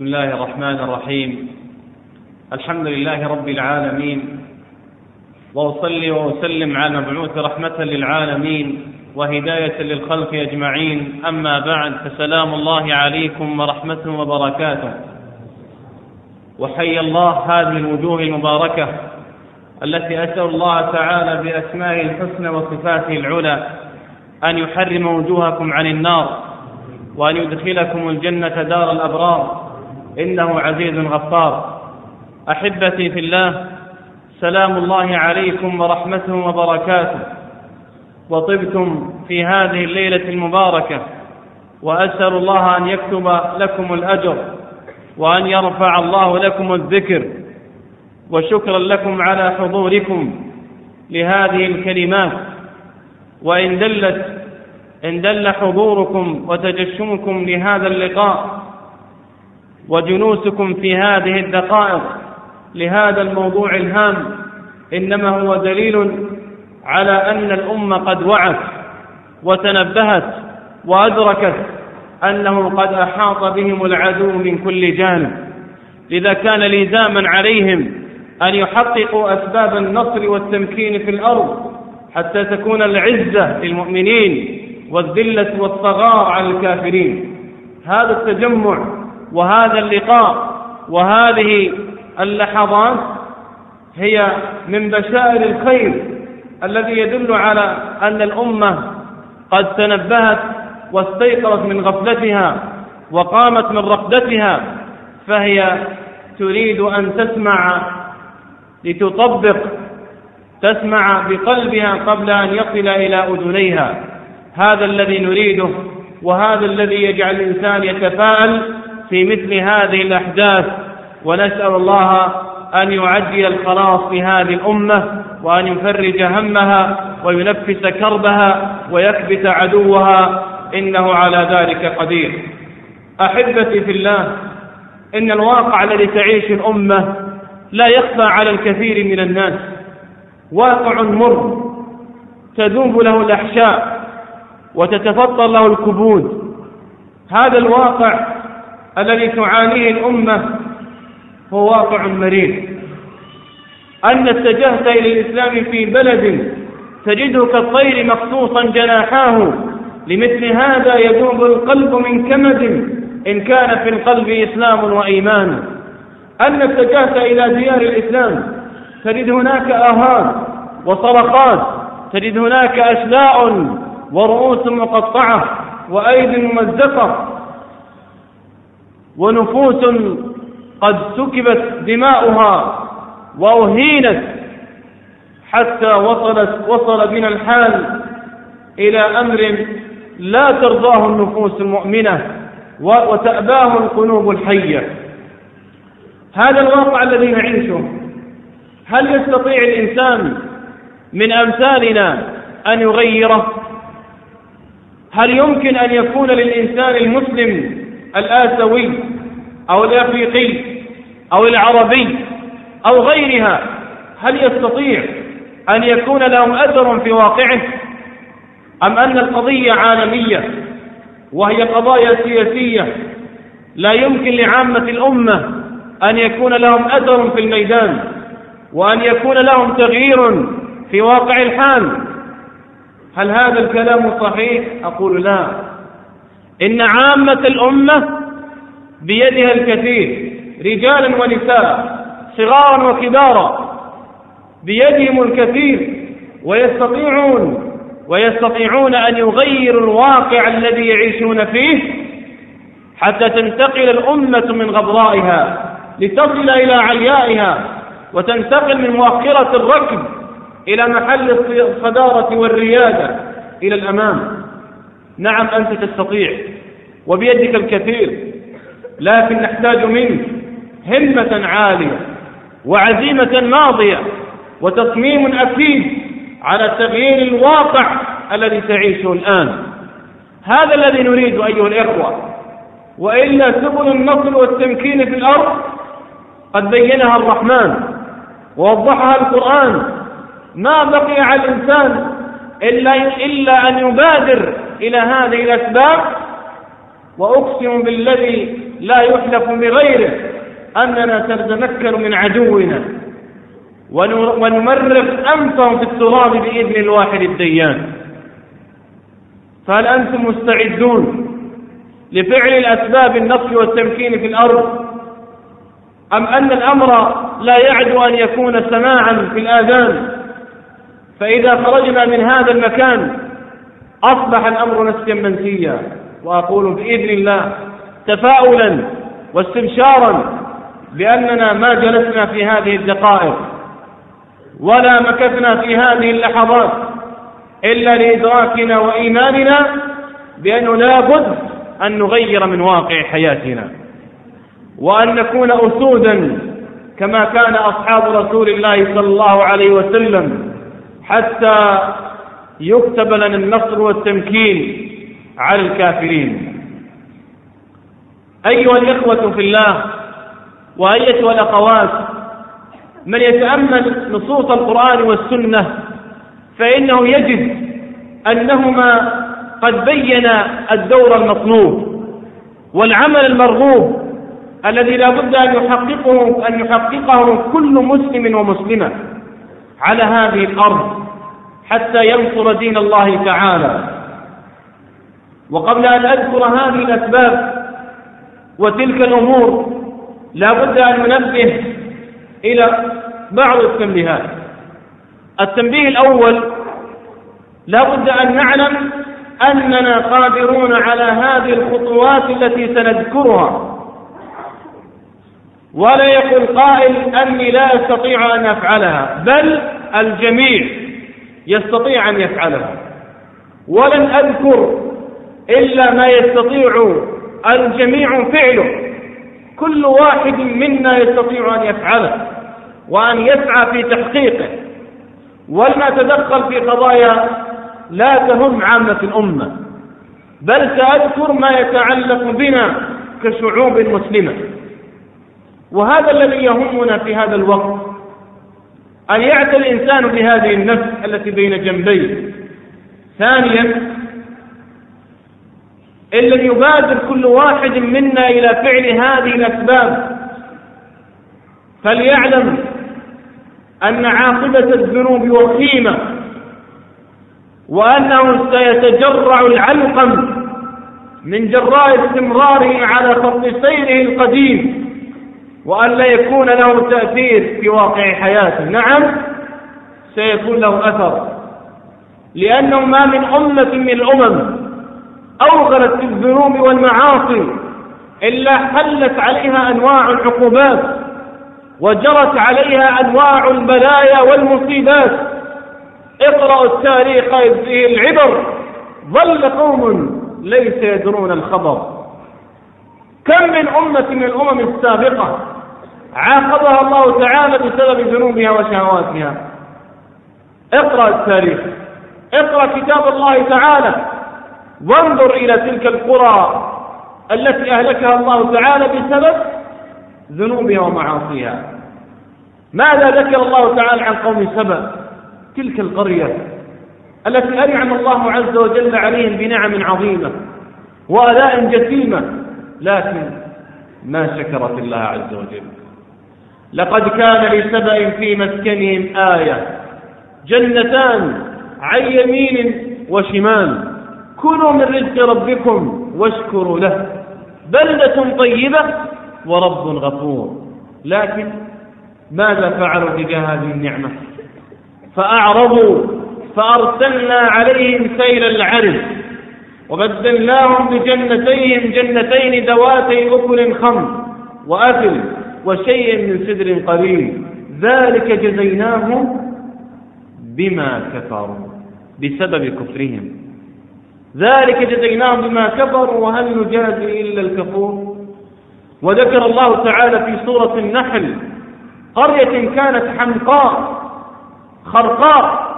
بسم الله الرحمن الرحيم. الحمد لله رب العالمين. وأصلي وأسلم على المبعوث رحمة للعالمين وهداية للخلق أجمعين. أما بعد فسلام الله عليكم ورحمته وبركاته. وحي الله هذه الوجوه المباركة التي أسأل الله تعالى باسمائه الحسنى وصفاته العلى أن يحرم وجوهكم عن النار وأن يدخلكم الجنة دار الأبرار. إنه عزيز غفار. أحبتي في الله سلام الله عليكم ورحمته وبركاته. وطبتم في هذه الليلة المباركة وأسأل الله أن يكتب لكم الأجر وأن يرفع الله لكم الذكر وشكرا لكم على حضوركم لهذه الكلمات. وإن دلت إن دل حضوركم وتجشمكم لهذا اللقاء وجلوسكم في هذه الدقائق لهذا الموضوع الهام إنما هو دليل على أن الأمة قد وعت وتنبهت وأدركت أنه قد أحاط بهم العدو من كل جانب. لذا كان لزاما عليهم أن يحققوا أسباب النصر والتمكين في الأرض حتى تكون العزة للمؤمنين والذلة والصغار على الكافرين. هذا التجمع وهذا اللقاء وهذه اللحظات هي من بشائر الخير الذي يدل على أن الأمة قد تنبهت واستيقظت من غفلتها وقامت من رقدتها فهي تريد أن تسمع لتطبق تسمع بقلبها قبل أن يصل إلى أذنيها. هذا الذي نريده وهذا الذي يجعل الإنسان يتفاءل في مثل هذه الأحداث ونسأل الله أن يعجل الخلاص لهذه الأمة وأن يفرج همها وينفس كربها ويكبت عدوها إنه على ذلك قدير. أحبتي في الله إن الواقع الذي تعيش الأمة لا يخفى على الكثير من الناس. واقع مر تذوب له الأحشاء وتتفطر له الكبود. هذا الواقع الذي تعانيه الأمة هو واقع مريض. أن اتجهت إلى الإسلام في بلد تجده كالطير مقصوصا جناحاه لمثل هذا يذوب القلب من كمد إن كان في القلب إسلام وإيمان. أن اتجهت إلى ديار الإسلام تجد هناك آهات وصرخات تجد هناك أشلاء ورؤوس مقطعة وأيد ممزقة. ونفوس قد سكبت دماؤها وأهينت حتى وصلت وصل بنا الحال إلى أمر لا ترضاه النفوس المؤمنة وتأباه القلوب الحية. هذا الواقع الذي نعيشه. هل يستطيع الإنسان من أمثالنا أن يغيره؟ هل يمكن أن يكون للإنسان المسلم الآسيوي أو الأفريقي أو العربي أو غيرها هل يستطيع أن يكون لهم أثر في واقعه؟ أم أن القضية عالمية وهي قضايا سياسية لا يمكن لعامة الأمة أن يكون لهم أثر في الميدان وأن يكون لهم تغيير في واقع الحال؟ هل هذا الكلام صحيح؟ أقول لا. إن عامة الأمة بيدها الكثير رجالا ونساء صغارا وكبارا بيدهم الكثير ويستطيعون ويستطيعون أن يغيروا الواقع الذي يعيشون فيه حتى تنتقل الأمة من غبرائها لتصل إلى عليائها وتنتقل من مؤخرة الركب إلى محل الصدارة والريادة إلى الأمام. نعم أنت تستطيع وبيدك الكثير. لكن نحتاج منك همة عالية وعزيمة ماضية وتصميم أكيد على تغيير الواقع الذي تعيشه الآن. هذا الذي نريد أيها الإخوة وإلا سبل النصر والتمكين في الأرض قد بينها الرحمن ووضحها القرآن. ما بقي على الإنسان إلا, إلا أن يبادر إلى هذه الأسباب. وأقسم بالذي لا يحلف بغيره أننا سنتمكن من عدونا. ونمرق أنفهم في التراب بإذن الواحد الديان. فهل أنتم مستعدون لفعل الأسباب النصف والتمكين في الأرض؟ أم أن الأمر لا يعدو أن يكون سماعا في الآذان؟ فإذا خرجنا من هذا المكان أصبح الأمر نسيا منسيا. وأقول بإذن الله تفاؤلا واستبشارا بأننا ما جلسنا في هذه الدقائق ولا مكثنا في هذه اللحظات إلا لإدراكنا وإيماننا بأنه لا بد أن نغير من واقع حياتنا وأن نكون أسودا كما كان أصحاب رسول الله صلى الله عليه وسلم حتى يكتب لنا النصر والتمكين على الكافرين. أيها الإخوة في الله وأيتها الأخوات من يتأمل نصوص القرآن والسنة فإنه يجد أنهما قد بينا الدور المطلوب والعمل المرغوب الذي لا بد أن يحققه أن يحققه كل مسلم ومسلمة على هذه الأرض حتى ينصر دين الله تعالى. وقبل أن أذكر هذه الأسباب وتلك الأمور لا بد أن ننبه إلى بعض التنبيهات. التنبيه الأول لا بد أن نعلم أننا قادرون على هذه الخطوات التي سنذكرها. ولا يقول قائل أني لا أستطيع أن أفعلها بل الجميع يستطيع أن يفعلها. ولن أذكر إلا ما يستطيع الجميع فعله. كل واحد منا يستطيع أن يفعله وأن يسعى في تحقيقه. ولنتدخل في قضايا لا تهم عامة الأمة بل سأذكر ما يتعلق بنا كشعوب مسلمة. وهذا الذي يهمنا في هذا الوقت أن يعتى الإنسان بهذه النفس التي بين جنبيه. ثانيا إن لم يبادر كل واحد منا إلى فعل هذه الأسباب. فليعلم أن عاقبة الذنوب وخيمة وأنه سيتجرع العلقم من جراء استمراره على خط سيره القديم وأن لا يكون له تأثير في واقع حياته. نعم سيكون له أثر لأنه ما من أمة من الأمم أوغلت في الذنوب والمعاصي إلا حلت عليها أنواع العقوبات وجرت عليها أنواع البلايا والمصيبات. اقرأوا التاريخ إذ فيه العبر ظل قوم ليس يدرون الخبر. كم من أمة من الأمم السابقة عاقبها الله تعالى بسبب ذنوبها وشهواتها. اقرأ التاريخ اقرأ كتاب الله تعالى. وانظر إلى تلك القرى التي أهلكها الله تعالى بسبب ذنوبها ومعاصيها. ماذا ذكر الله تعالى عن قوم سبأ؟ تلك القرية التي أنعم الله عز وجل عليهم بنعم عظيمة وآلاء جسيمة لكن ما شكرت الله عز وجل. لقد كان لسبأ في مسكنهم آية جنتان عن يمين وشمال. كلوا من رزق ربكم واشكروا له. بلدة طيبة ورب غفور. لكن ماذا فعلوا تجاه هذه النعمة؟ فأعرضوا فأرسلنا عليهم سيل العرض. وبدلناهم بجنتيهم جنتين ذواتي أكل خمر وأكل وشيء من سدر قليل. ذلك جزيناهم بما كفروا بسبب كفرهم. ذلك جزيناهم بما كفروا وهل نجازي إلا الكفور. وذكر الله تعالى في سورة النحل قرية كانت حمقاء خرقاء.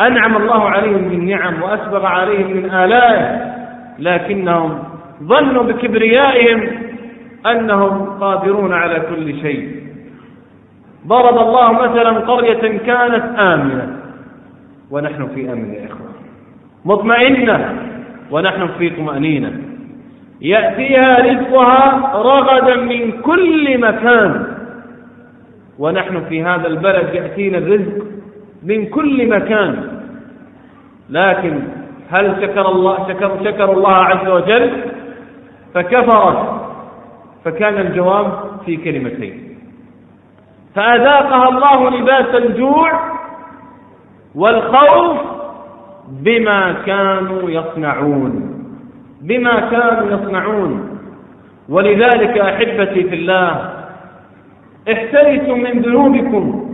أنعم الله عليهم بالنعم وأسبغ عليهم من آلائه لكنهم ظنوا بكبريائهم أنهم قادرون على كل شيء. ضرب الله مثلا قرية كانت آمنة. ونحن في أمن يا إخوة. مطمئنة ونحن في طمأنينة. يأتيها رزقها رغدا من كل مكان. ونحن في هذا البلد يأتينا الرزق من كل مكان. لكن هل شكر الله شكر, شكر الله عز وجل؟ فكفرت فكان الجواب في كلمتين. فأذاقها الله لباس الجوع والخوف بما كانوا يصنعون. بما كانوا يصنعون. ولذلك أحبتي في الله احترسوا من ذنوبكم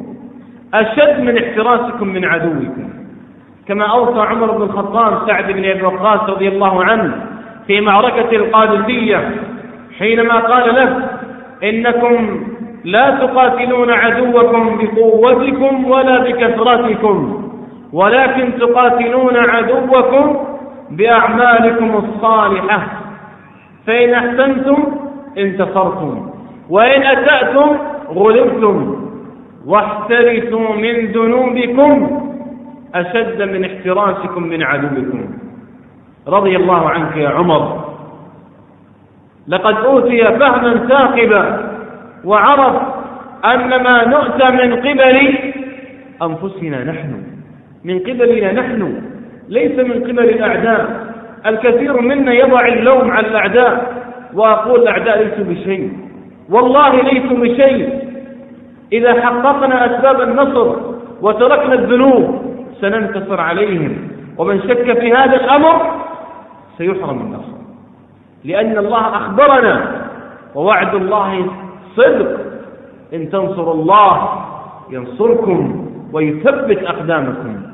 أشد من احتراسكم من عدوكم. كما أوصى عمر بن الخطاب سعد بن أبي وقاص رضي الله عنه في معركة القادسية حينما قال له إنكم لا تقاتلون عدوكم بقوتكم ولا بكثرتكم. ولكن تقاتلون عدوكم بأعمالكم الصالحة. فإن أحسنتم انتصرتم وإن أسأتم غلبتم. واحترسوا من ذنوبكم أشد من احتراسكم من عدوكم. رضي الله عنك يا عمر. لقد أوتي فهما ثاقبا وعرف أن ما نؤتى من قبل أنفسنا نحن. من قبلنا نحن ليس من قبل الأعداء. الكثير منا يضع اللوم على الأعداء وأقول الأعداء ليسوا بشيء. والله ليسوا بشيء. إذا حققنا أسباب النصر وتركنا الذنوب سننتصر عليهم. ومن شك في هذا الأمر سيحرم النصر. لأن الله أخبرنا ووعد الله صدق. إن تنصروا الله ينصركم ويثبت أقدامكم.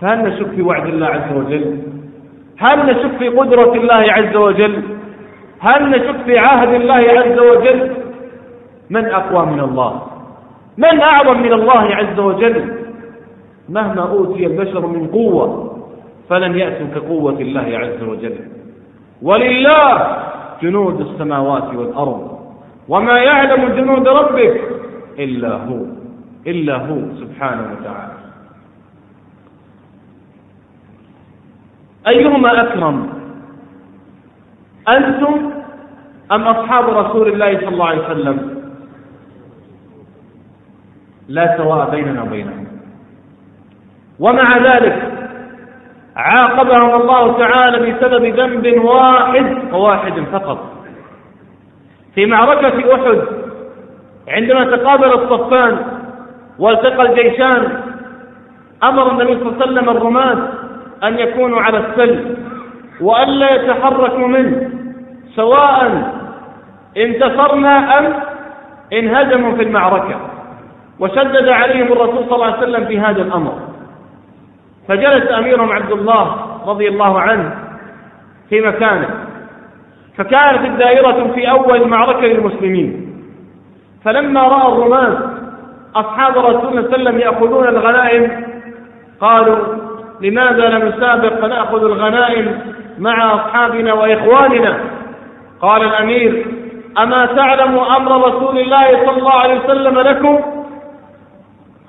فهل نشك في وعد الله عز وجل؟ هل نشك في قدرة الله عز وجل؟ هل نشك في عهد الله عز وجل؟ من أقوى من الله؟ من أعظم من الله عز وجل؟ مهما أوتي البشر من قوة فلن يأتوا كقوة الله عز وجل. ولله جنود السماوات والأرض وما يعلم جنود ربك إلا هو إلا هو سبحانه وتعالى. أيهما أكرم أنتم أم أصحاب رسول الله صلى الله عليه وسلم؟ لا سواء بيننا وبينهم. ومع ذلك عاقبهم الله تعالى بسبب ذنب واحد وواحد فقط. في معركة أحد عندما تقابل الصفان والتقى الجيشان أمر النبي صلى الله عليه وسلم الرماة أن يكونوا على السل وألا يتحركوا منه سواء انتصرنا أم انهزموا في المعركة. وشدد عليهم الرسول صلى الله عليه وسلم في هذا الأمر. فجلس أميرهم عبد الله رضي الله عنه في مكانه. فكانت الدائرة في أول معركة للمسلمين. فلما رأى الرماة أصحاب رسول الله صلى الله عليه وسلم يأخذون الغنائم قالوا لماذا لم نسابق فنأخذ الغنائم مع أصحابنا وإخواننا؟ قال الأمير أما تعلم أمر رسول الله صلى الله عليه وسلم لكم؟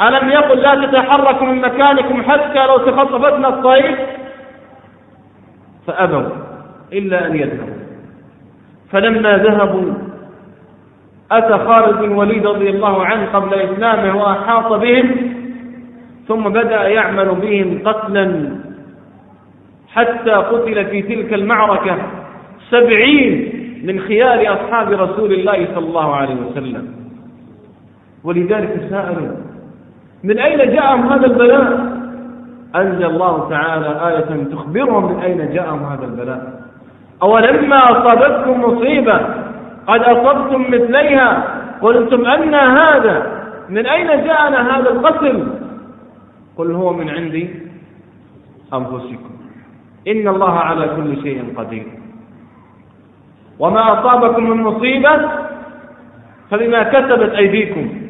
ألم يقل لا تتحركوا من مكانكم حتى لو تخطفتنا الطير فأبوا إلا أن يذهبوا. فلما ذهبوا أتى خالد بن وليد رضي الله عنه قبل إسلامه وأحاط بهم؟ ثم بدأ يعمل بهم قتلا. حتى قتل في تلك المعركة سبعين من خيار أصحاب رسول الله صلى الله عليه وسلم. ولذلك سائلوا من أين جاءهم هذا البلاء؟ أنزل الله تعالى آية تخبرهم من أين جاءهم هذا البلاء. أولما أصابتكم مصيبة؟ قد أصبتم مثليها. قلتم أن هذا من أين جاءنا هذا القتل؟ قل هو من عند أنفسكم. إن الله على كل شيء قدير. وما أصابكم من مصيبة فبما كسبت أيديكم.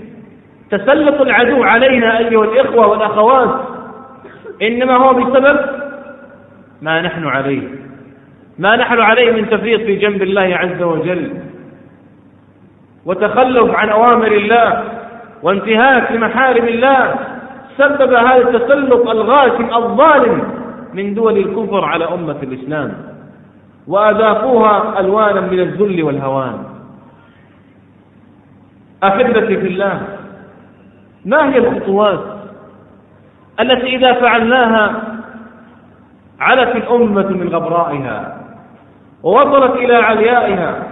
تسلط العدو علينا أيها الإخوة والأخوات. إنما هو بسبب ما نحن عليه. ما نحن عليه من تفريط في جنب الله عز وجل. وتخلف عن أوامر الله وانتهاك لمحارم الله. سبب هذا التسلط الغاشم الظالم من دول الكفر على أمة الإسلام وأذاقوها ألوانا من الذل والهوان. أحبتي في الله ما هي الخطوات التي إذا فعلناها علت الأمة من غبرائها ووصلت إلى عليائها؟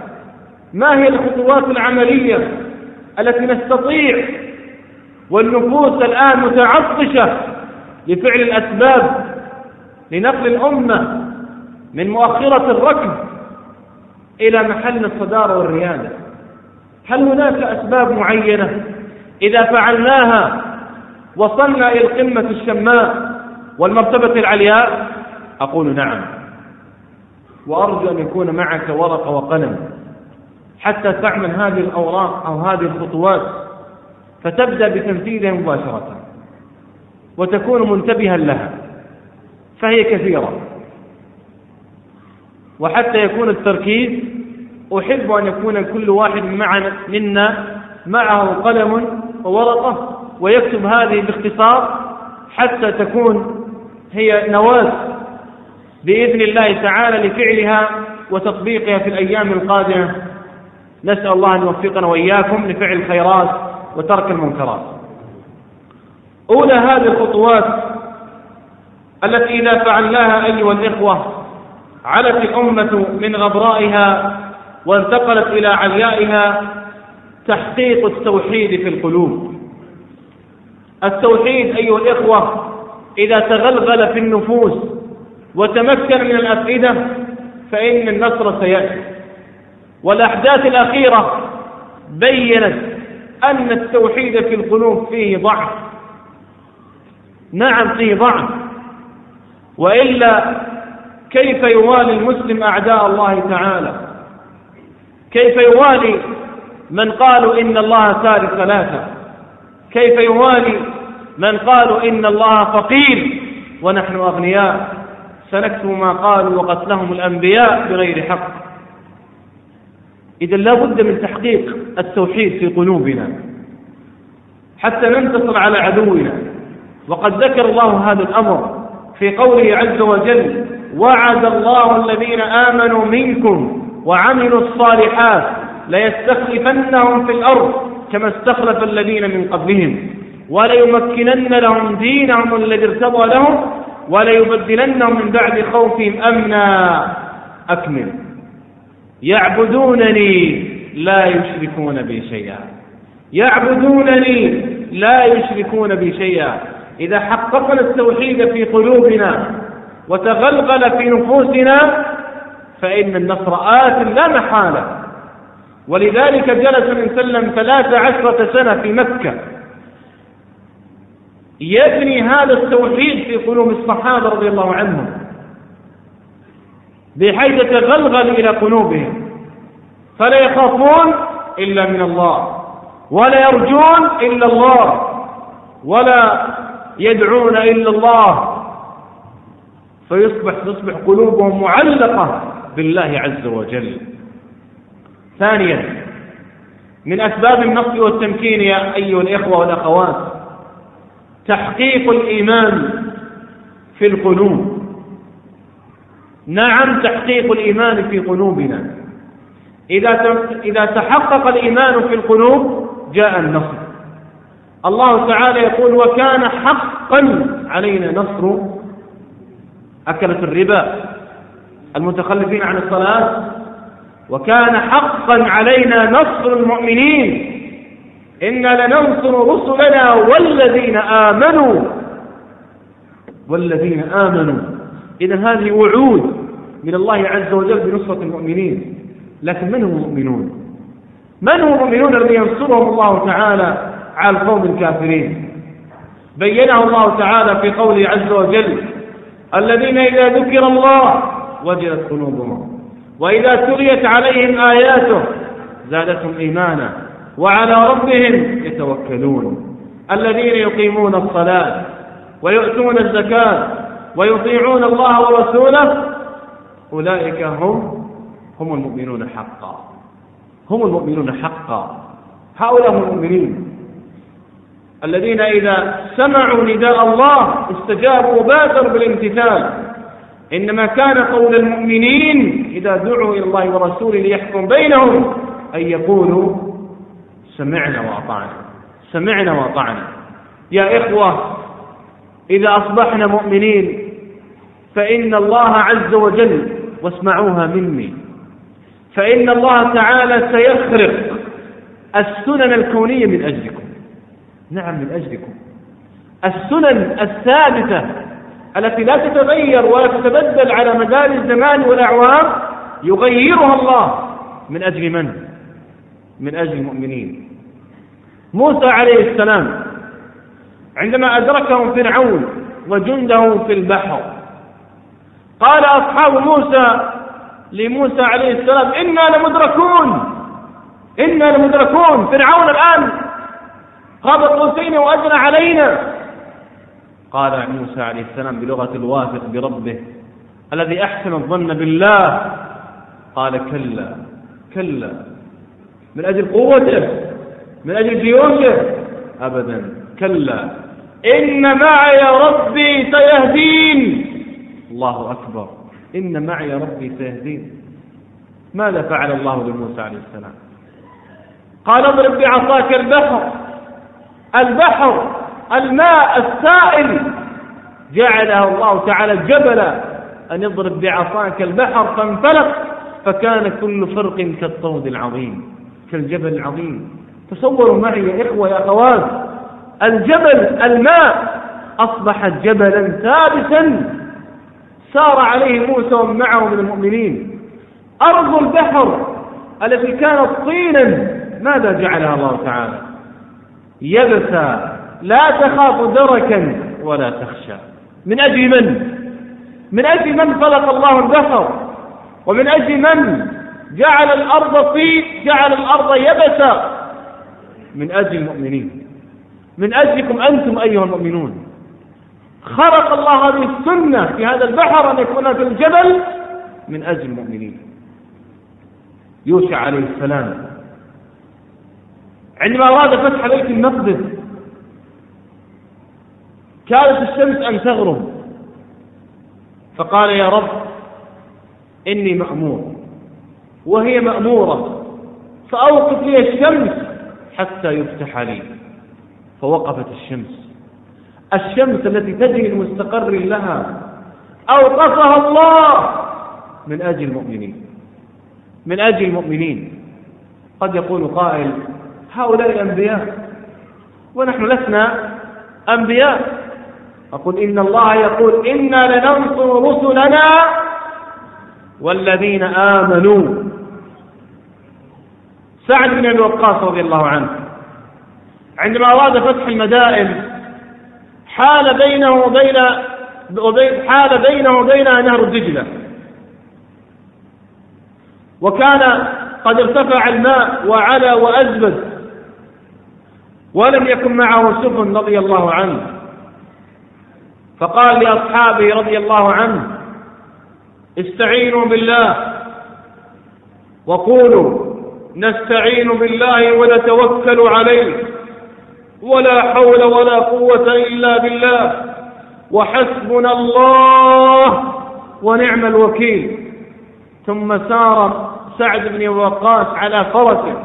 ما هي الخطوات العملية التي نستطيع والنفوس الآن متعطشة لفعل الأسباب لنقل الأمة من مؤخرة الركب إلى محل الصدارة والريادة. هل هناك أسباب معينة؟ إذا فعلناها وصلنا إلى القمة الشماء والمرتبة العلياء أقول نعم. وأرجو أن يكون معك ورقة وقلم حتى تعمل هذه الأوراق أو هذه الخطوات. فتبدأ بتنفيذها مباشرة وتكون منتبها لها فهي كثيرة. وحتى يكون التركيز أحب أن يكون كل واحد معنا منا معه قلم وورقة ويكتب هذه باختصار حتى تكون هي نواة بإذن الله تعالى لفعلها وتطبيقها في الأيام القادمة. نسأل الله أن يوفقنا وإياكم لفعل الخيرات. وترك المنكرات. أولى هذه الخطوات التي إذا فعلناها أيها الإخوة علت الأمة من غبرائها وانتقلت إلى عليائها تحقيق التوحيد في القلوب. التوحيد أيها الإخوة إذا تغلغل في النفوس وتمكن من الأفئدة فإن النصر سيأتي. والأحداث الأخيرة بينت أن التوحيد في القلوب فيه ضعف. نعم فيه ضعف. وإلا كيف يوالي المسلم أعداء الله تعالى؟ كيف يوالي من قالوا إن الله ثالث ثلاثة؟ كيف يوالي من قالوا إن الله فقير ونحن أغنياء؟ سنكتب ما قالوا وقتلهم الأنبياء بغير حق. إذا لا بد من تحقيق التوحيد في قلوبنا حتى ننتصر على عدونا. وقد ذكر الله هذا الأمر في قوله عز وجل وعد الله الذين آمنوا منكم وعملوا الصالحات ليستخلفنهم في الأرض كما استخلف الذين من قبلهم وليمكنن لهم دينهم الذي ارتضى لهم وليبدلنهم من بعد خوفهم أمنا. أكمل. يعبدونني لا يشركون بي شيئا. يعبدونني لا يشركون بي شيئا. إذا حققنا التوحيد في قلوبنا وتغلغل في نفوسنا فإن النصر آت لا محالة. ولذلك جلس من سلم ثلاث عشرة سنة في مكة. يبني هذا التوحيد في قلوب الصحابة رضي الله عنهم. بحيث تغلغل إلى قلوبهم. فلا يخافون إلا من الله ولا يرجون إلا الله ولا يدعون إلا الله. فيصبح تصبح قلوبهم معلقة بالله عز وجل. ثانيا من أسباب النصر والتمكين يا أيها الإخوة والأخوات تحقيق الإيمان في القلوب. نعم تحقيق الإيمان في قلوبنا. إذا إذا تحقق الإيمان في القلوب جاء النصر. الله تعالى يقول وكان حقا علينا نصر أكلة الربا. المتخلفين عن الصلاة وكان حقا علينا نصر المؤمنين. إنا لننصر رسلنا والذين آمنوا. والذين آمنوا. إذا هذه وعود من الله عز وجل بنصرة المؤمنين. لكن من هم المؤمنون؟ من هم المؤمنون الذين ينصرهم الله تعالى على القوم الكافرين؟ بينه الله تعالى في قوله عز وجل الذين إذا ذكر الله وجلت قلوبهم وإذا تليت عليهم آياته زادتهم إيمانا وعلى ربهم يتوكلون. الذين يقيمون الصلاة ويؤتون الزكاة ويطيعون الله ورسوله أولئك هم هم المؤمنون حقا. هم المؤمنون حقا. هؤلاء هم المؤمنين. الذين إذا سمعوا نداء الله استجابوا وبادروا بالامتثال. إنما كان قول المؤمنين إذا دعوا إلى الله ورسوله ليحكم بينهم أن يقولوا سمعنا وأطعنا. سمعنا وأطعنا. يا إخوة إذا أصبحنا مؤمنين فإن الله عز وجل واسمعوها مني. فإن الله تعالى سيخرق السنن الكونية من أجلكم. نعم من أجلكم. السنن الثابتة التي لا تتغير ولا تتبدل على مدار الزمان والأعوام يغيرها الله. من أجل من؟ من أجل المؤمنين. موسى عليه السلام عندما أدركهم فرعون وجنده في البحر قال أصحاب موسى لموسى عليه السلام إنا لمدركون. إنا لمدركون. فرعون الآن قاب قوسين وأجنى علينا. قال موسى عليه السلام بلغة الواثق بربه الذي أحسن الظن بالله. قال كلا كلا. من أجل قوته من أجل جيوشه. أبدا. كلا. إن معي ربي سيهدين. الله أكبر. إن معي ربي سيهدين. ماذا فعل الله لموسى عليه السلام؟ قال اضرب بعصاك البحر. البحر الماء السائل. جعله الله تعالى جبلا أن يضرب بعصاك البحر فانفلق. فكان كل فرق كالطود العظيم كالجبل العظيم. تصوروا معي يا إخوة يا أخوات. الجبل الماء أصبح جبلا ثابتا. سار عليه موسى ومن معه من المؤمنين. أرض البحر التي كانت طينا ماذا جعلها الله تعالى؟ يبسا لا تخاف دركا ولا تخشى. من أجل من؟ من أجل من خلق الله البحر؟ ومن أجل من جعل الأرض طين جعل الأرض يبسا من أجل المؤمنين. من أجلكم أنتم أيها المؤمنون. خلق الله هذه السنة في هذا البحر أن يكون في الجبل من أجل المؤمنين. يوشع عليه السلام. عندما أراد فتح بيت المقدس كادت الشمس أن تغرب. فقال يا رب إني مأمور وهي مأمورة فأوقف لي الشمس حتى يفتح لي. فوقفت الشمس. الشمس التي تجري لمستقر لها أوقفها الله. من أجل المؤمنين. من أجل المؤمنين. قد يقول قائل هؤلاء أنبياء ونحن لسنا أنبياء. أقول إن الله يقول إنا لننصر رسلنا والذين آمنوا. سعد بن أبي وقاص رضي الله عنه عندما أراد فتح المدائن حال بينه وبين حال بينه وبينها نهر الدجلة. وكان قد ارتفع الماء وعلى وأزبد ولم يكن معه سفن رضي الله عنه. فقال لأصحابه رضي الله عنه استعينوا بالله وقولوا نستعين بالله ونتوكل عليه. ولا حول ولا قوة إلا بالله. وحسبنا الله ونعم الوكيل. ثم سار سعد بن وقاص على فرسه.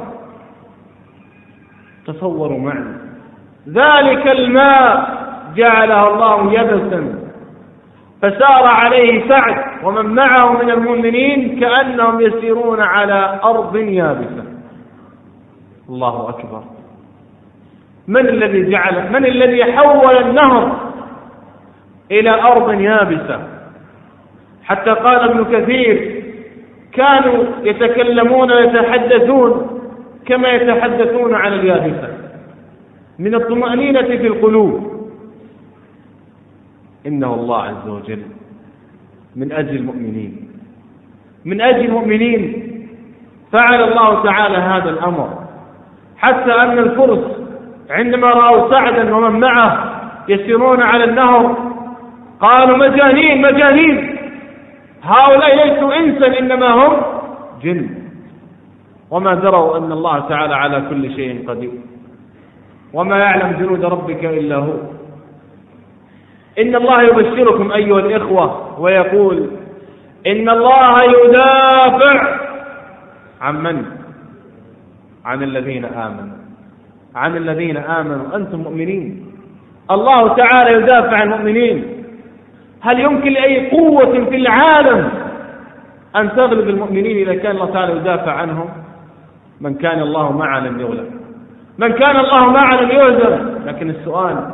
تصوروا معنا ذلك الماء جعله الله يبسا. فسار عليه سعد ومن معه من المؤمنين كأنهم يسيرون على أرض يابسة. الله أكبر. من الذي جعل من الذي حول النهر إلى أرض يابسة. حتى قال ابن كثير كانوا يتكلمون ويتحدثون كما يتحدثون على اليابسة. من الطمأنينة في القلوب. إنه الله عز وجل من أجل المؤمنين. من أجل المؤمنين فعل الله تعالى هذا الأمر. حتى أن الفرس عندما رأوا سعدا ومن معه يسيرون على النهر قالوا مجانين مجانين. هؤلاء ليسوا إنسا إنما هم جن. وما دروا أن الله تعالى على كل شيء قدير. وما يعلم جنود ربك إلا هو. إن الله يبشركم أيها الإخوة ويقول إن الله يدافع عن من؟ عن الذين آمنوا. عن الذين آمنوا. أنتم مؤمنين. الله تعالى يدافع عن المؤمنين. هل يمكن لأي قوة في العالم أن تغلب المؤمنين إذا كان الله تعالى يدافع عنهم؟ من كان الله معه لم يغلب. من كان الله معه لم يهزم لكن السؤال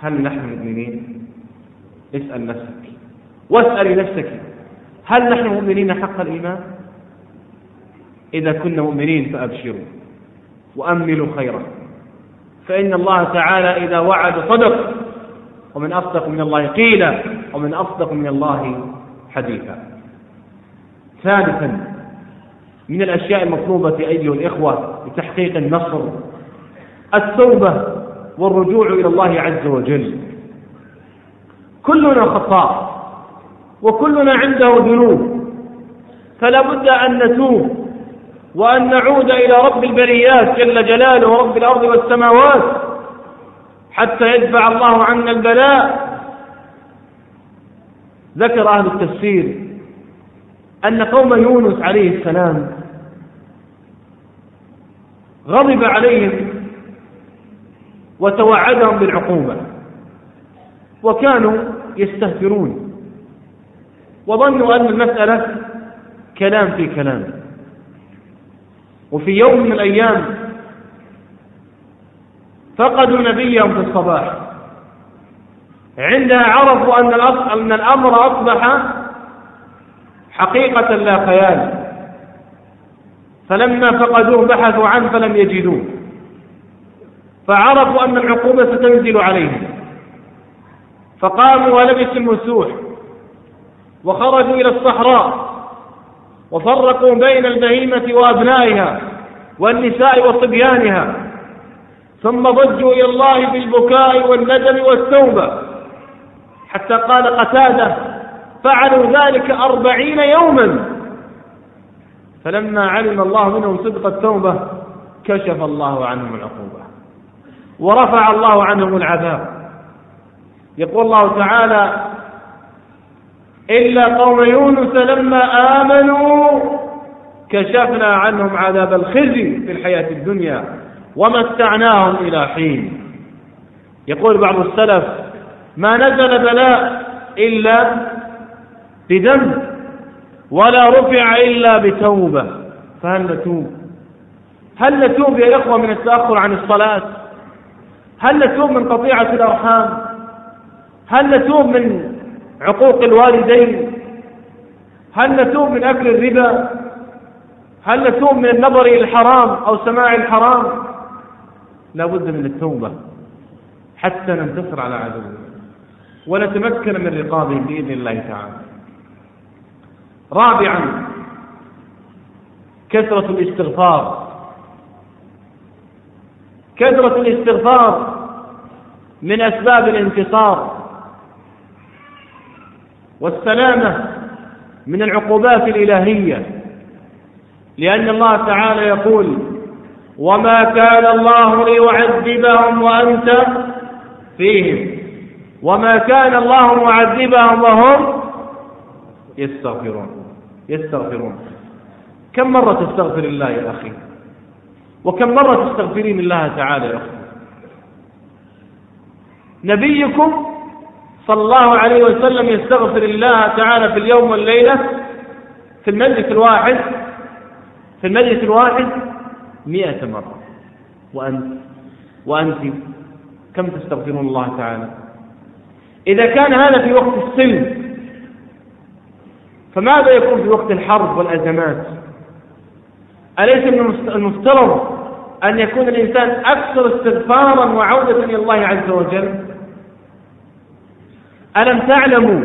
هل نحن مؤمنين؟ اسأل نفسك. واسأل نفسك هل نحن مؤمنين حق الإيمان؟ إذا كنا مؤمنين فأبشروا. وأملوا خيرا. فإن الله تعالى إذا وعد صدق. ومن أصدق من الله قيلا. ومن أصدق من الله حديثا. ثالثا من الأشياء المطلوبة أيها الإخوة لتحقيق النصر. التوبة والرجوع إلى الله عز وجل. كلنا خطاء وكلنا عنده ذنوب. فلا بد أن نتوب. وأن نعود إلى رب البريات جل جلاله رب الأرض والسماوات حتى يدفع الله عنا البلاء. ذكر أهل التفسير أن قوم يونس عليه السلام غضب عليهم وتوعدهم بالعقوبة وكانوا يستهترون وظنوا أن المسألة كلام في كلام. وفي يوم من الأيام فقدوا نبيهم في الصباح. عندها عرفوا أن الأمر أصبح حقيقة لا خيال. فلما فقدوه بحثوا عنه فلم يجدوه. فعرفوا أن العقوبة ستنزل عليهم. فقاموا ولبسوا المسوح وخرجوا إلى الصحراء. وفرقوا بين البهيمة وأبنائها والنساء وصبيانها. ثم ضجوا إلى الله بالبكاء والندم والتوبة. حتى قال قتادة فعلوا ذلك أربعين يوما. فلما علم الله منهم صدق التوبة كشف الله عنهم العقوبة. ورفع الله عنهم العذاب. يقول الله تعالى إلا قوم يونس لما آمنوا كشفنا عنهم عذاب الخزي في الحياة الدنيا ومتعناهم إلى حين. يقول بعض السلف ما نزل بلاء إلا بذنب ولا رفع إلا بتوبة. فهل نتوب؟ هل نتوب يا إخوة من التأخر عن الصلاة؟ هل نتوب من قطيعة الأرحام؟ هل نتوب من عقوق الوالدين. هل نتوب من أكل الربا؟ هل نتوب من النظر إلى الحرام أو سماع الحرام؟ لا بد من التوبة حتى ننتصر على عدونا. ونتمكن من رقابهم بإذن الله تعالى. رابعا كثرة الاستغفار. كثرة الاستغفار من أسباب الانتصار. والسلامة من العقوبات الإلهية لأن الله تعالى يقول وما كان الله ليعذبهم وأنت فيهم وما كان الله معذبهم وهم يستغفرون. يستغفرون. كم مرة تستغفر الله يا أخي؟ وكم مرة تستغفرين الله تعالى يا أخي؟ نبيكم صلى الله عليه وسلم يستغفر الله تعالى في اليوم والليلة. في المجلس الواحد في المجلس الواحد مئة مرة. وأنت وأنت كم تستغفرون الله تعالى؟ إذا كان هذا في وقت السلم فماذا يكون في وقت الحرب والأزمات؟ أليس من المفترض أن يكون الإنسان أكثر استغفارا وعودة إلى الله عز وجل؟ ألم تعلموا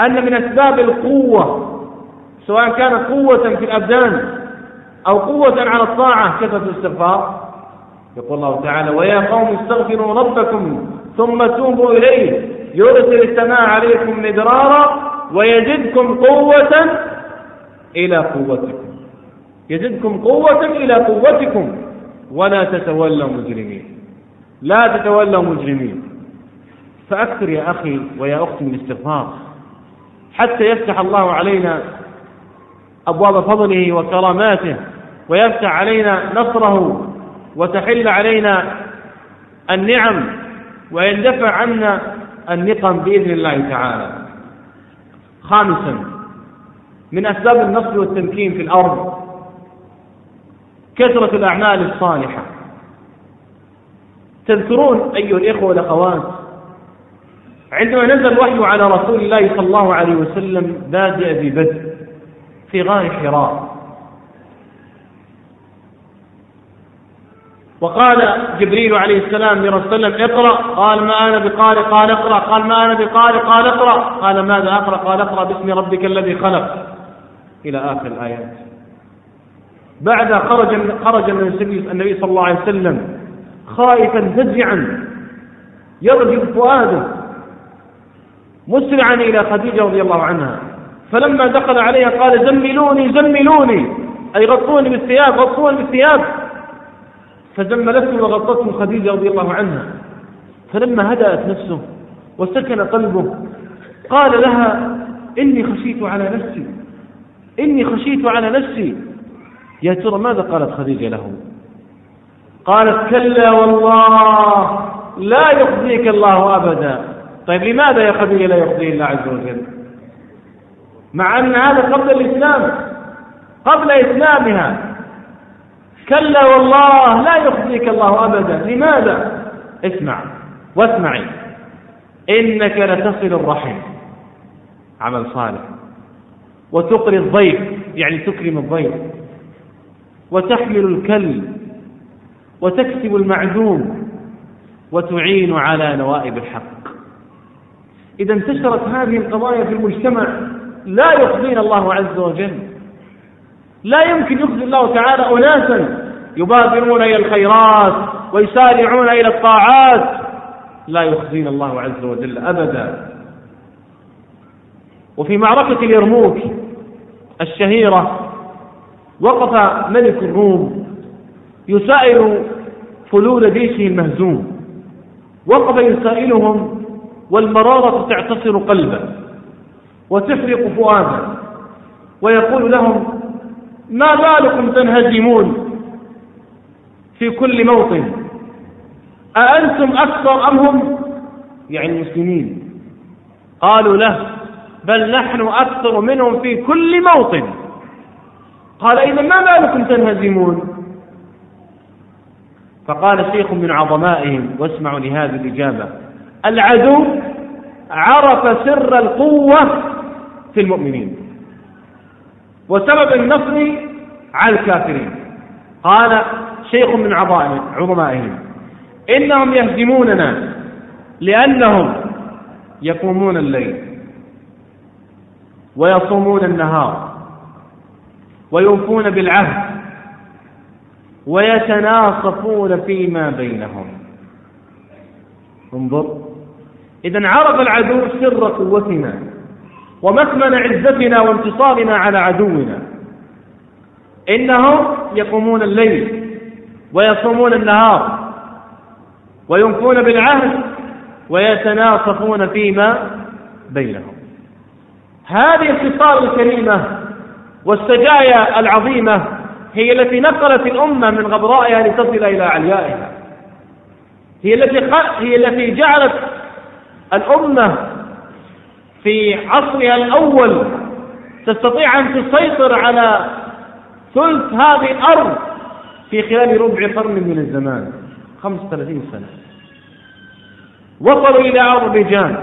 أن من أسباب القوة سواء كانت قوة في الأبدان أو قوة على الطاعة كثرة الاستغفار؟ يقول الله تعالى ويا قوم استغفروا ربكم ثم توبوا إليه يرسل السماء عليكم مدرارا ويزدكم قوة إلى قوتكم. يزدكم قوة إلى قوتكم ولا تتولوا مجرمين. لا تتولوا مجرمين. فأكثر يا أخي ويا أختي من الاستغفار. حتى يفتح الله علينا أبواب فضله وكراماته ويفتح علينا نصره وتحل علينا النعم ويندفع عنا النقم بإذن الله تعالى. خامسا من أسباب النصر والتمكين في الأرض كثرة الأعمال الصالحة. تذكرون أيها الإخوة والأخوات عندما نزل الوحي على رسول الله صلى الله عليه وسلم بادئ ببدء في غار حراء. وقال جبريل عليه السلام لرسول الله اقرأ. قال ما أنا بقارئ. قال اقرأ. قال ما أنا بقارئ. قال اقرأ. قال ماذا أقرأ؟ قال اقرأ باسم ربك الذي خلق. إلى آخر الآيات. بعد خرج خرج النبي صلى الله عليه وسلم خائفا فزعا يرجف فؤاده. مسرعا إلى خديجة رضي الله عنها. فلما دخل عليها قال زملوني زملوني. أي غطوني بالثياب غطوني بالثياب. فزملته وغطته خديجة رضي الله عنها. فلما هدأت نفسه وسكن قلبه قال لها إني خشيت على نفسي إني خشيت على نفسي. يا ترى ماذا قالت خديجة له؟ قالت كلا والله لا يخزيك الله أبدا. طيب لماذا يا خديجة لا يخزي الله عز وجل؟ مع أن هذا قبل الإسلام قبل إسلامها. كلا والله لا يخزيك الله أبدا. لماذا؟ اسمع واسمعي. إنك لتصل الرحم عمل صالح. وتقري الضيف يعني تكرم الضيف. وتحمل الكلب وتكسب المعدوم. وتعين على نوائب الحق. إذا انتشرت هذه القضايا في المجتمع لا يخزينا الله عز وجل. لا يمكن يخزي الله تعالى أناسا يبادرون إلى الخيرات ويسارعون إلى الطاعات. لا يخزينا الله عز وجل أبدا. وفي معركة اليرموك الشهيرة وقف ملك الروم يسائل فلول جيشه المهزوم. وقف يسائلهم والمرارة تعتصر قلبه وتفرق فؤاده ويقول لهم ما بالكم تنهزمون في كل موطن؟ أأنتم أكثر أم هم؟ يعني المسلمين. قالوا له بل نحن أكثر منهم في كل موطن. قال إذا ما بالكم تنهزمون؟ فقال شيخ من عظمائهم واسمعوا لهذه الإجابة. العدو عرف سر القوة في المؤمنين. وسبب النصر على الكافرين. قال شيخ من عظمائهم إنهم يهزموننا لأنهم يقومون الليل ويصومون النهار ويوفون بالعهد ويتناصفون فيما بينهم. انظر إذا عرف العدو سر قوتنا ومكمن عزتنا وانتصارنا على عدونا. إنهم يقومون الليل ويصومون النهار وينفون بالعهد ويتناصفون فيما بينهم. هذه الخصال الكريمة والسجايا العظيمة هي التي نقلت الأمة من غبرائها لتصل إلى عليائها. هي التي هي التي جعلت الأمة في عصرها الأول تستطيع أن تسيطر على ثلث هذه الأرض في خلال ربع قرن من الزمان 35 سنة. وصلوا إلى أربجان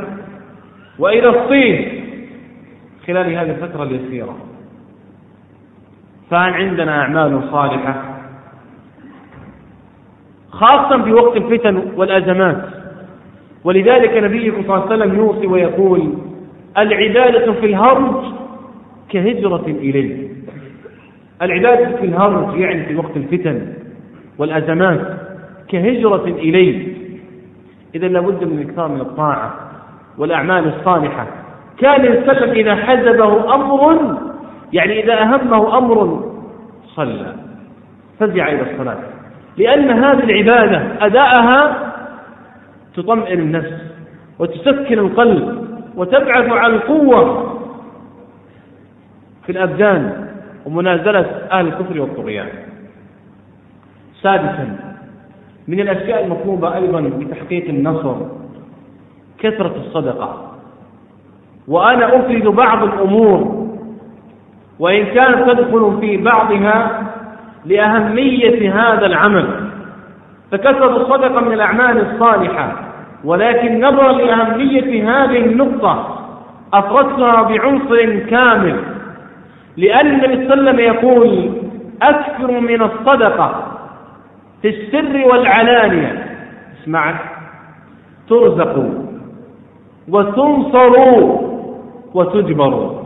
وإلى الصين خلال هذه الفترة اليسيرة. فهل عندنا أعمال صالحة؟ خاصة في وقت الفتن والأزمات. ولذلك نبيكم صلى الله عليه وسلم يوصي ويقول العبادة في الهرج كهجرة إليه. العبادة في الهرج يعني في وقت الفتن والأزمات كهجرة إليه. إذا لابد من الإكثار من الطاعة والأعمال الصالحة. كان السلف إذا حزبه أمر يعني إذا أهمه أمر صلى. فزع إلى الصلاة. لأن هذه العبادة أداءها تطمئن النفس وتسكن القلب وتبعث عن القوة في الأبدان ومنازلة أهل الكفر والطغيان. سادسا من الأشياء المطلوبة أيضا لتحقيق النصر كثرة الصدقة. وأنا أفرد بعض الأمور وإن كانت تدخل في بعضها لأهمية هذا العمل. فكثرة الصدقة من الأعمال الصالحة. ولكن نظرا لأهمية هذه النقطة أفردتها بعنصر كامل. لأن النبي صلى الله عليه وسلم يقول أكثر من الصدقة في السر والعلانية. اسمع. ترزقوا وتنصروا وتجبروا.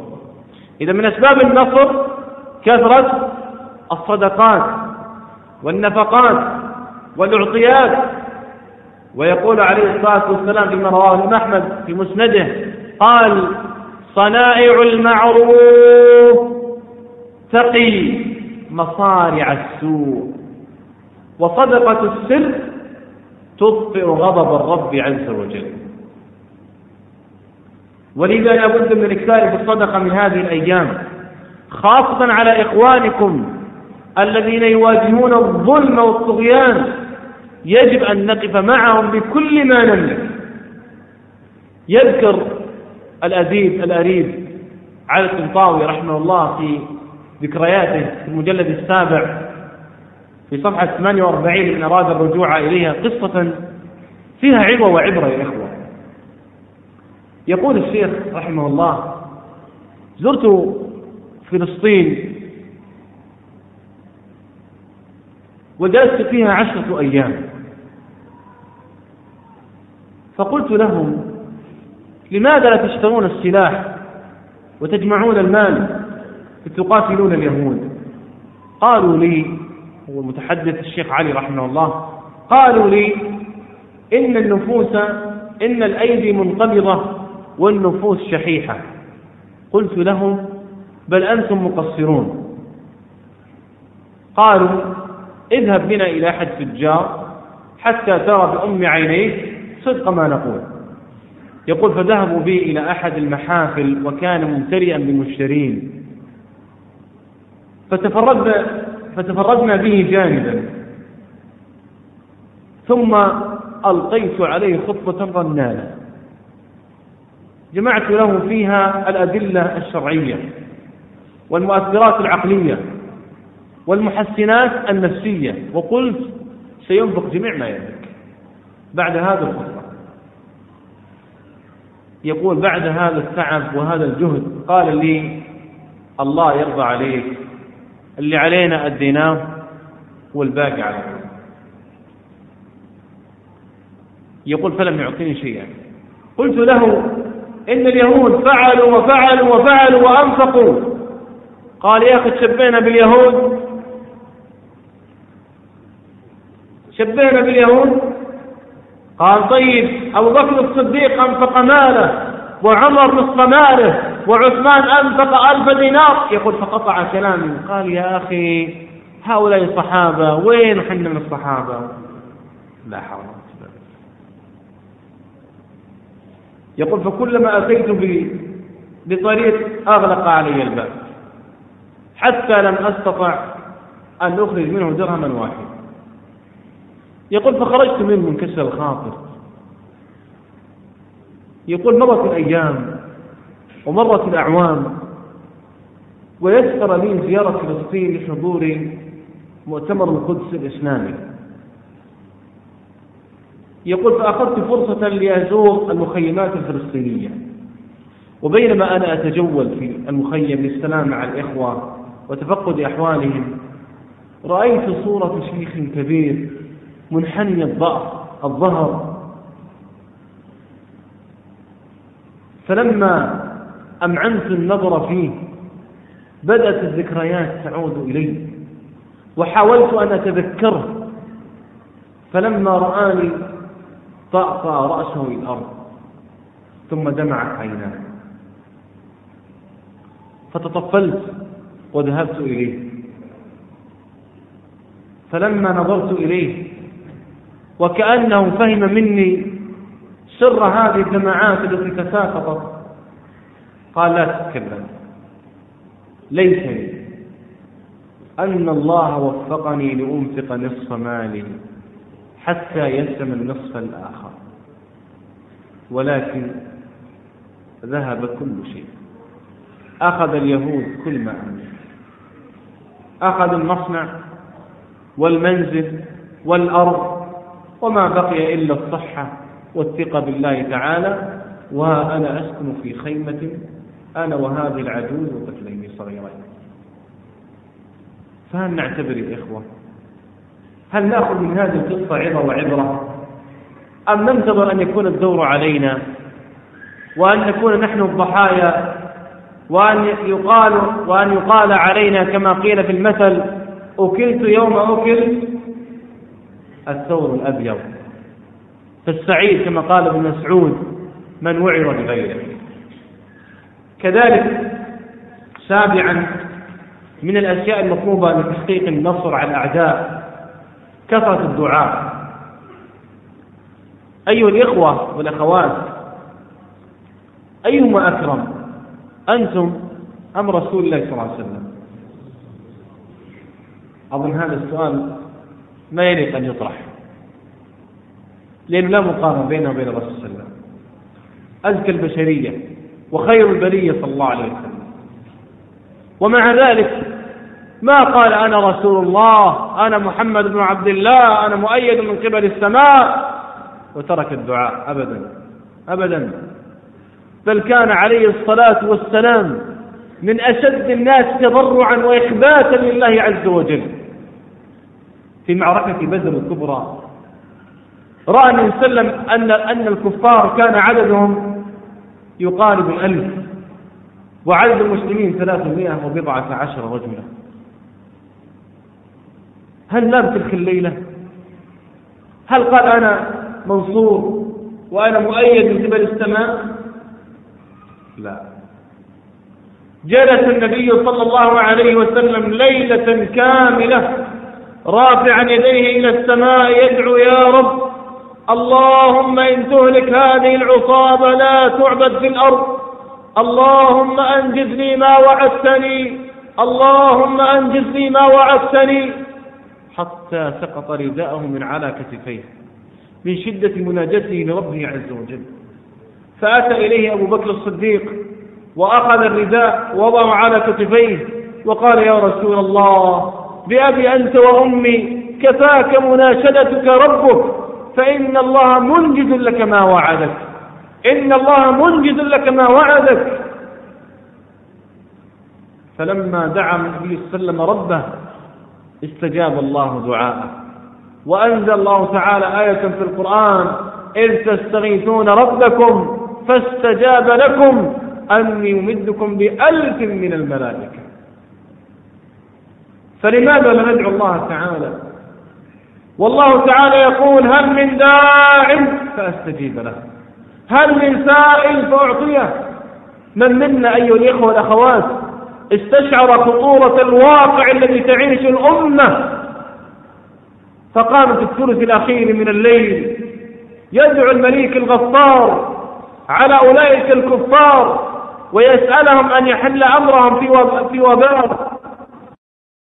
إذا من أسباب النصر كثرة الصدقات والنفقات. والأعطيات ويقول عليه الصلاة والسلام فيما رواه الإمام أحمد في مسنده قال صنائع المعروف تقي مصارع السوء وصدقة السر تطفئ غضب الرب عز وجل. ولذا لابد من الإكثار في الصدقة من هذه الأيام خاصة على إخوانكم الذين يواجهون الظلم والطغيان. يجب أن نقف معهم بكل ما نملك. يذكر الأديب الأريب علي الطنطاوي رحمه الله في ذكرياته في المجلد السابع في صفحة 48 إن أراد الرجوع إليها قصة فيها عبرة وعبرة يا إخوة. يقول الشيخ رحمه الله زرت فلسطين وجلست فيها عشرة أيام. فقلت لهم لماذا لا تشترون السلاح وتجمعون المال لتقاتلون اليهود؟ قالوا لي هو المتحدث الشيخ علي رحمه الله قالوا لي إن النفوس إن الأيدي منقبضة والنفوس شحيحة. قلت لهم بل أنتم مقصرون. قالوا اذهب بنا إلى أحد تجار حتى ترى بأم عينيك صدق ما نقول. يقول فذهبوا بي إلى أحد المحافل وكان ممتلئا بالمشترين فتفردنا فتفردنا به جانبا. ثم ألقيت عليه خطبة رنانة جمعت له فيها الأدلة الشرعية والمؤثرات العقلية والمحسنات النفسية. وقلت سينفق جميع ما يملك بعد هذا الخطبة يقول بعد هذا التعب وهذا الجهد قال لي الله يرضى عليك اللي علينا أديناه والباقي علينا يقول فلم يعطيني شيئا. قلت له إن اليهود فعلوا وفعلوا وفعلوا وأنفقوا. قال يا أخي تشبهنا باليهود؟ شبهنا باليهود؟ قال طيب أبو بكر الصديق أنفق ماله وعمر نصف ماله وعثمان أنفق ألف دينار. يقول فقطع كلامي. قال يا أخي هؤلاء الصحابة وين حنا من الصحابة؟ لا حول ولا يقول فكلما أتيت بطريق أغلق علي الباب حتى لم أستطع أن أخرج منه درهما واحدا. يقول فخرجت منه منكسر الخاطر. يقول مرت الأيام ومرت الأعوام ويسر لي زيارة فلسطين لحضور مؤتمر القدس الإسلامي. يقول فأخذت فرصة لأزور المخيمات الفلسطينية وبينما أنا أتجول في المخيم للسلام مع الإخوة وتفقد أحوالهم رأيت صورة شيخ كبير منحني الضعف الظهر. فلما أمعنت النظر فيه بدأت الذكريات تعود إلي وحاولت أن أتذكره. فلما رآني طأطأ رأسه الأرض ثم دمعت عيناه. فتطفلت وذهبت إليه. فلما نظرت إليه وكأنه فهم مني سر هذه الدمعات التي تساقطت قال لا تتكلم ليس لي. أن الله وفقني لأنفق نصف مالي حتى يسلم النصف الآخر. ولكن ذهب كل شيء. أخذ اليهود كل ما أملك أخذ المصنع والمنزل والأرض وما بقي إلا الصحة والثقة بالله تعالى وأنا أسكن في خيمة أنا وهذه العجوز وطفلين صغيرين. فهل نعتبر يا إخوة هل نأخذ من هذه القصة عظة وعبرة؟ أم ننتظر أن يكون الدور علينا؟ وأن نكون نحن الضحايا؟ وأن يقال وأن يقال علينا كما قيل في المثل أكلت يوم أكل الثور الأبيض. فالسعيد كما قال ابن مسعود من وعر بغيره. كذلك سابعا من الأشياء المطلوبة لتحقيق النصر على الأعداء كثرة الدعاء. أيها الإخوة والأخوات أيهما أكرم أنتم أم رسول الله صلى الله عليه وسلم؟ أظن هذا السؤال ما يليق أن يطرح. لأنه لا مقارنة بينه وبين الرسول صلى الله عليه وسلم. أزكى البشرية وخير البرية صلى الله عليه وسلم. ومع ذلك ما قال أنا رسول الله أنا محمد بن عبد الله أنا مؤيد من قبل السماء. وترك الدعاء أبدا أبدا. بل كان عليه الصلاة والسلام من أشد الناس تضرعا وإخباتا لله عز وجل. في معركة بدر الكبرى. رأى النبي صلى الله عليه وسلم أن أن الكفار كان عددهم يقارب الألف وعدد المسلمين ثلاثمائة وبضعة عشر رجلا. هل نام تلك الليلة؟ هل قال أنا منصور وأنا مؤيد من قبل السماء؟ لا. جلس النبي صلى الله عليه وسلم ليلة كاملة رافعا يديه إلى السماء يدعو يا رب اللهم إن تهلك هذه العصابة لا تعبد في الأرض اللهم أنجزني ما وعدتني اللهم أنجزني ما وعدتني حتى سقط رداءه من على كتفيه من شدة مناجته لربه عز وجل. فأتى إليه أبو بكر الصديق وأخذ الرداء ووضعه على كتفيه وقال يا رسول الله بأبي أنت وأمي كفاك مناشدتك ربك فإن الله منجز لك ما وعدك. إن الله منجز لك ما وعدك. فلما دعا النبي صلى الله عليه وسلم ربه استجاب الله دعاءه. وأنزل الله تعالى آية في القرآن إذ تستغيثون ربكم فاستجاب لكم أني يمدكم بألف من الملائكة. فلماذا لا ندعو الله تعالى؟ والله تعالى يقول هل من داع فأستجيب له. هل من سائل فأعطيه. من منا أيها الإخوة والأخوات استشعر خطورة الواقع الذي تعيش الأمة. فقام في الثلث الأخير من الليل. يدعو المليك الغفار على أولئك الكفار ويسألهم أن يحل أمرهم في وباء.